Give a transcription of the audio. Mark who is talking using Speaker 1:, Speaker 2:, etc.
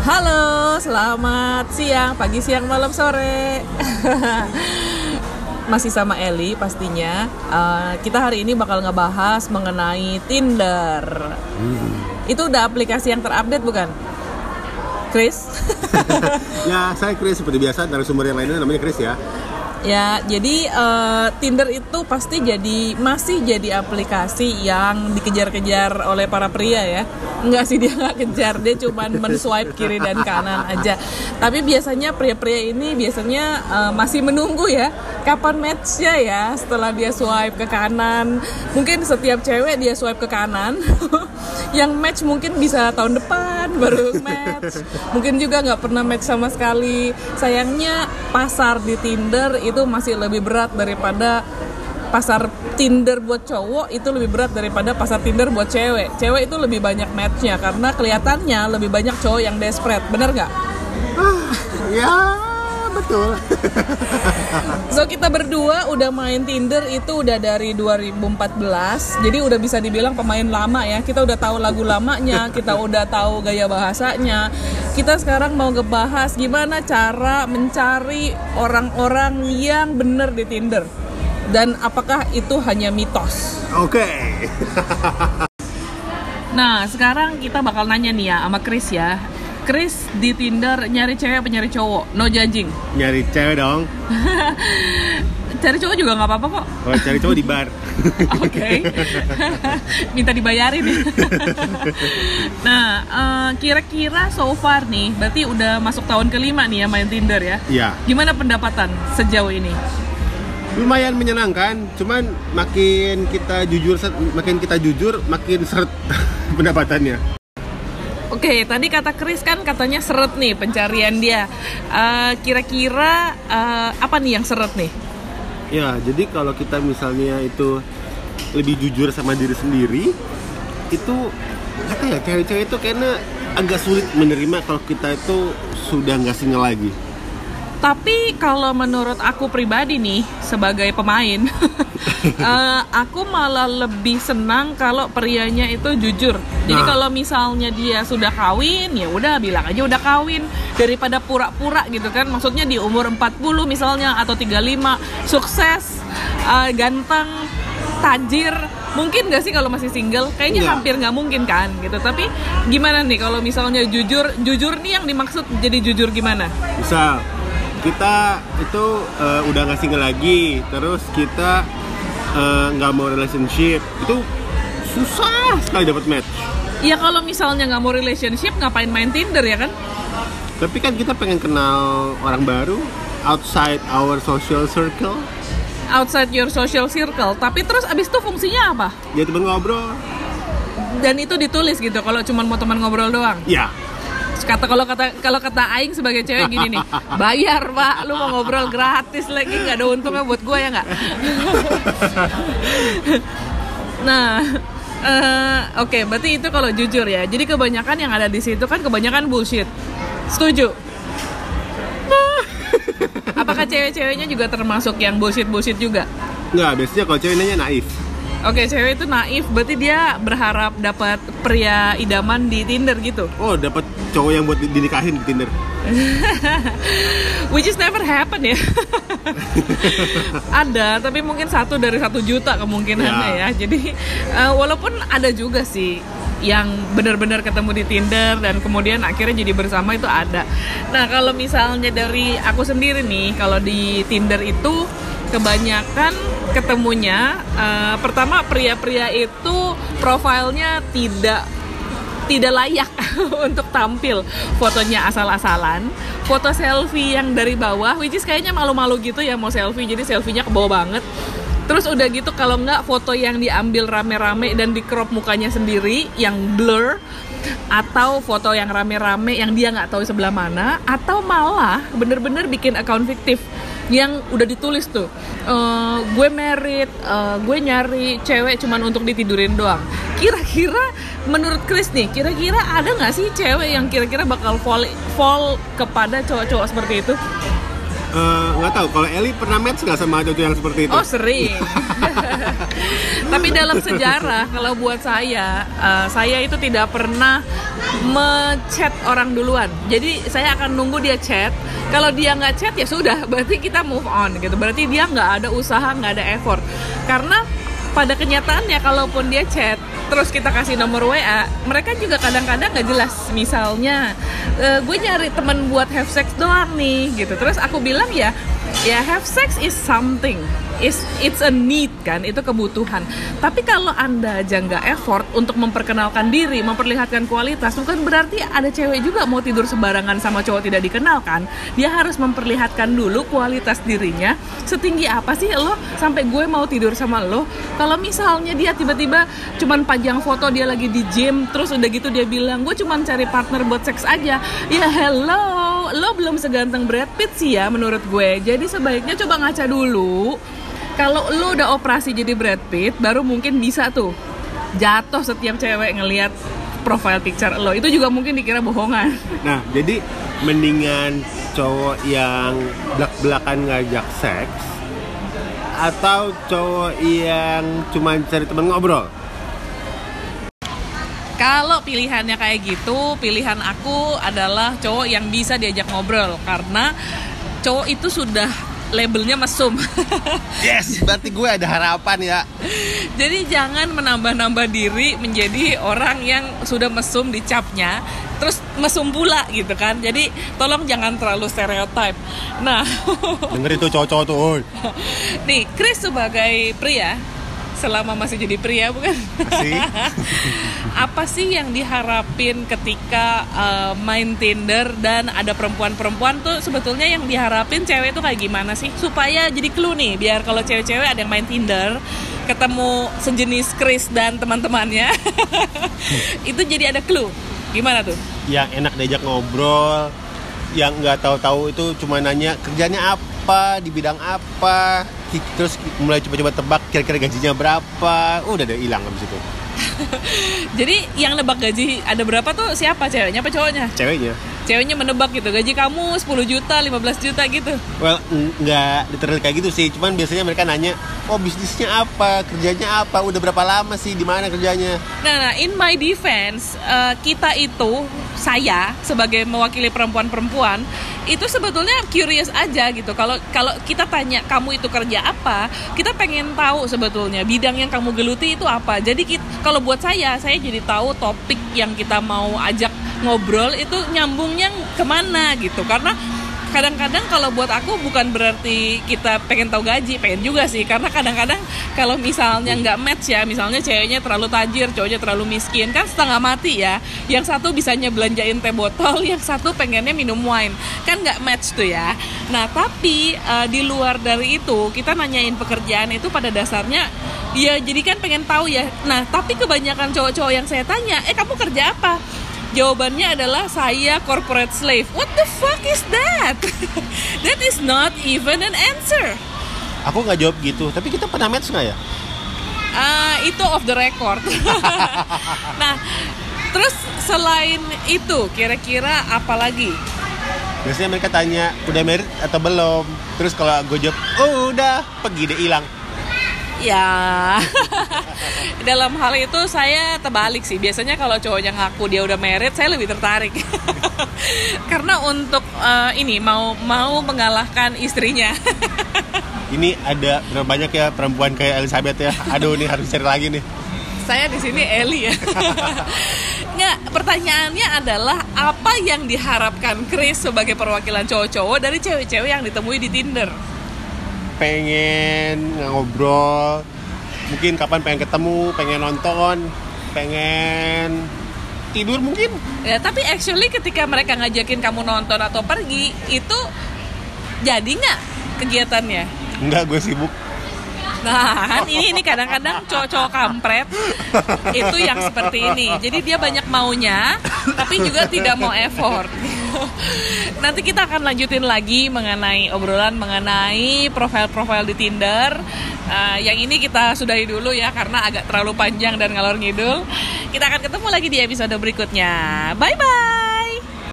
Speaker 1: Halo, selamat siang, pagi, siang, malam, sore. Masih sama Eli pastinya. Uh, kita hari ini bakal ngebahas mengenai Tinder. Hmm. Itu udah aplikasi yang terupdate bukan? Chris?
Speaker 2: ya, saya Chris seperti biasa dari sumber yang lainnya namanya Chris ya.
Speaker 1: Ya, jadi uh, Tinder itu pasti jadi masih jadi aplikasi yang dikejar-kejar oleh para pria ya. Enggak sih dia nggak kejar, dia cuma men-swipe kiri dan kanan aja. Tapi biasanya pria-pria ini biasanya uh, masih menunggu ya kapan matchnya ya setelah dia swipe ke kanan. Mungkin setiap cewek dia swipe ke kanan. yang match mungkin bisa tahun depan baru match. Mungkin juga nggak pernah match sama sekali. Sayangnya pasar di Tinder itu masih lebih berat daripada pasar Tinder buat cowok itu lebih berat daripada pasar Tinder buat cewek. Cewek itu lebih banyak matchnya karena kelihatannya lebih banyak cowok yang desperate, bener nggak?
Speaker 2: ya betul.
Speaker 1: so kita berdua udah main Tinder itu udah dari 2014, jadi udah bisa dibilang pemain lama ya. Kita udah tahu lagu lamanya, kita udah tahu gaya bahasanya. Kita sekarang mau ngebahas gimana cara mencari orang-orang yang bener di Tinder dan apakah itu hanya mitos?
Speaker 2: Oke. Okay.
Speaker 1: nah, sekarang kita bakal nanya nih ya sama Chris ya. Chris di Tinder nyari cewek apa nyari cowok? No judging.
Speaker 2: Nyari cewek dong.
Speaker 1: cari cowok juga nggak apa-apa kok.
Speaker 2: Kalau cari cowok di bar.
Speaker 1: Oke. Minta dibayarin ya. nah, uh, kira-kira so far nih, berarti udah masuk tahun kelima nih ya main Tinder ya?
Speaker 2: Iya.
Speaker 1: Gimana pendapatan sejauh ini?
Speaker 2: lumayan menyenangkan cuman makin kita jujur makin kita jujur makin seret pendapatannya
Speaker 1: Oke, tadi kata Chris kan katanya seret nih pencarian dia. Uh, kira-kira uh, apa nih yang seret nih?
Speaker 2: Ya, jadi kalau kita misalnya itu lebih jujur sama diri sendiri, itu apa ya cewek-cewek itu kayaknya agak sulit menerima kalau kita itu sudah nggak single lagi
Speaker 1: tapi kalau menurut aku pribadi nih sebagai pemain, uh, aku malah lebih senang kalau prianya itu jujur. Jadi nah. kalau misalnya dia sudah kawin, ya udah bilang aja udah kawin daripada pura-pura gitu kan. Maksudnya di umur 40 misalnya atau 35, sukses, uh, ganteng, tajir, mungkin gak sih kalau masih single kayaknya Enggak. hampir nggak mungkin kan gitu tapi gimana nih kalau misalnya jujur jujur nih yang dimaksud jadi jujur gimana
Speaker 2: bisa kita itu uh, udah nggak single lagi. Terus kita eh, nggak uh, mau relationship. Itu susah sekali dapat match.
Speaker 1: Ya kalau misalnya nggak mau relationship ngapain main Tinder ya kan?
Speaker 2: Tapi kan kita pengen kenal orang baru outside our social circle.
Speaker 1: Outside your social circle. Tapi terus abis itu fungsinya apa?
Speaker 2: Ya teman ngobrol.
Speaker 1: Dan itu ditulis gitu kalau cuma mau teman ngobrol doang?
Speaker 2: Ya
Speaker 1: kata kalau kata kalau kata aing sebagai cewek gini nih bayar pak. Lu mau ngobrol gratis lagi nggak ada untungnya buat gue ya nggak? Nah uh, oke okay, berarti itu kalau jujur ya. Jadi kebanyakan yang ada di situ kan kebanyakan bullshit. Setuju? Apakah cewek-ceweknya juga termasuk yang bullshit bullshit juga?
Speaker 2: Nggak, biasanya kalau cewek nanya naif
Speaker 1: Oke, cewek itu naif, berarti dia berharap dapat pria idaman di Tinder gitu.
Speaker 2: Oh, dapat cowok yang buat dinikahin di Tinder.
Speaker 1: Which is never happen ya. ada, tapi mungkin satu dari satu juta kemungkinannya ya. ya. Jadi uh, walaupun ada juga sih yang benar-benar ketemu di Tinder dan kemudian akhirnya jadi bersama itu ada. Nah, kalau misalnya dari aku sendiri nih, kalau di Tinder itu kebanyakan ketemunya uh, pertama pria-pria itu profilnya tidak tidak layak untuk tampil. Fotonya asal-asalan foto selfie yang dari bawah which is kayaknya malu-malu gitu ya mau selfie jadi selfie-nya ke bawah banget. Terus udah gitu kalau nggak foto yang diambil rame-rame dan di crop mukanya sendiri yang blur atau foto yang rame-rame yang dia nggak tahu sebelah mana atau malah bener-bener bikin account fiktif yang udah ditulis tuh. Uh, gue merit uh, gue nyari cewek cuman untuk ditidurin doang. Kira-kira menurut Chris nih kira-kira ada nggak sih cewek yang kira-kira bakal fall fall kepada cowok-cowok seperti itu
Speaker 2: Eh, nggak tahu kalau Eli pernah match nggak sama cowok yang seperti itu
Speaker 1: Oh sering. Tapi dalam sejarah kalau buat saya, eh, saya itu tidak pernah mechat orang duluan. Jadi saya akan nunggu dia chat. Kalau dia nggak chat ya sudah, berarti kita move on gitu. Berarti dia nggak ada usaha, nggak ada effort. Karena pada kenyataannya kalaupun dia chat terus kita kasih nomor WA mereka juga kadang-kadang nggak jelas. Misalnya e, gue nyari temen buat have sex doang nih gitu. Terus aku bilang ya ya have sex is something is it's a need kan itu kebutuhan. Tapi kalau anda aja nggak effort untuk memperkenalkan diri memperlihatkan kualitas bukan berarti ada cewek juga mau tidur sembarangan sama cowok tidak dikenal kan? Dia harus memperlihatkan dulu kualitas dirinya setinggi apa sih lo sampai gue mau tidur sama lo. Kalau misalnya dia tiba-tiba cuman pajang foto dia lagi di gym terus udah gitu dia bilang gue cuman cari partner buat seks aja. Ya hello lo belum seganteng Brad Pitt sih ya menurut gue. Jadi sebaiknya coba ngaca dulu kalau lo udah operasi jadi Brad Pitt baru mungkin bisa tuh jatuh setiap cewek ngelihat profile picture lo. Itu juga mungkin dikira bohongan.
Speaker 2: Nah jadi mendingan cowok yang belak-belakan ngajak seks atau cowok yang cuma cari teman ngobrol?
Speaker 1: Kalau pilihannya kayak gitu, pilihan aku adalah cowok yang bisa diajak ngobrol. Karena cowok itu sudah labelnya mesum.
Speaker 2: yes berarti gue ada harapan ya
Speaker 1: Jadi jangan menambah-nambah diri menjadi orang yang sudah mesum di capnya, terus mesum pula gitu kan. Jadi tolong jangan terlalu stereotip. Nah,
Speaker 2: denger itu cowok-cowok tuh oi.
Speaker 1: nih Chris sebagai pria selama masih jadi pria bukan?
Speaker 2: Masih.
Speaker 1: apa sih yang diharapin ketika uh, main Tinder dan ada perempuan-perempuan tuh sebetulnya yang diharapin cewek tuh kayak gimana sih? Supaya jadi clue nih biar kalau cewek-cewek ada yang main Tinder ketemu sejenis Chris dan teman-temannya itu jadi ada clue. Gimana tuh?
Speaker 2: Yang enak diajak ngobrol yang nggak tahu-tahu itu cuma nanya kerjanya apa? Di bidang apa terus mulai coba-coba tebak kira-kira gajinya berapa? Udah ada hilang habis itu.
Speaker 1: Jadi yang nebak gaji ada berapa tuh? Siapa ceweknya apa cowoknya?
Speaker 2: Ceweknya
Speaker 1: ceweknya menebak gitu gaji kamu 10 juta 15 juta gitu.
Speaker 2: Well nggak literal kayak gitu sih cuman biasanya mereka nanya oh bisnisnya apa? Kerjanya apa? Udah berapa lama sih? Di mana kerjanya?
Speaker 1: Nah, nah, in my defense, eh, kita itu saya sebagai mewakili perempuan-perempuan itu sebetulnya curious aja gitu. Kalau kalau kita tanya kamu itu kerja apa, kita pengen tahu sebetulnya bidang yang kamu geluti itu apa. Jadi kalau buat saya, saya jadi tahu topik yang kita mau ajak ngobrol itu nyambungnya ke mana gitu. Karena kadang-kadang kalau buat aku bukan berarti kita pengen tahu gaji pengen juga sih. Karena kadang-kadang kalau misalnya nggak match ya misalnya ceweknya terlalu tajir cowoknya terlalu miskin kan setengah mati ya. Yang satu bisanya belanjain teh botol yang satu pengennya minum wine. Kan nggak match tuh ya. Nah tapi eh, di luar dari itu kita nanyain pekerjaan itu pada dasarnya ya jadi kan pengen tahu ya. Nah tapi kebanyakan cowok-cowok yang saya tanya eh kamu kerja apa Jawabannya adalah saya corporate slave. What the fuck is that? that is not even an answer.
Speaker 2: aku nggak jawab gitu tapi kita pernah match nggak ya
Speaker 1: Ah, itu off the record. nah, terus selain itu kira-kira apa lagi?
Speaker 2: biasanya mereka tanya udah married atau belum terus kalau gue jawab oh udah pergi deh hilang
Speaker 1: Ya, dalam hal itu saya terbalik sih. Biasanya kalau cowoknya ngaku dia udah married, saya lebih tertarik. Karena untuk eh, ini mau mau mengalahkan istrinya.
Speaker 2: ini ada berapa banyak ya perempuan kayak Elizabeth ya aduh nih harus cari lagi nih
Speaker 1: saya di sini Eli ya. Nggak, pertanyaannya adalah apa yang diharapkan Chris sebagai perwakilan cowok-cowok dari cewek-cewek yang ditemui di Tinder?
Speaker 2: Pengen ngobrol mungkin kapan pengen ketemu pengen nonton pengen tidur mungkin
Speaker 1: Ya, tapi actually ketika mereka ngajakin kamu nonton atau pergi, itu jadi nggak kegiatannya?
Speaker 2: enggak gue sibuk
Speaker 1: Nah, kan ini ini kadang-kadang cowok-cowok kampret itu yang seperti ini. Jadi dia banyak maunya, tapi juga tidak mau effort. Nanti kita akan lanjutin lagi mengenai obrolan mengenai profil-profil di Tinder. Uh, yang ini kita sudahi dulu ya karena agak terlalu panjang dan ngalor ngidul. Kita akan ketemu lagi di episode berikutnya. Bye bye.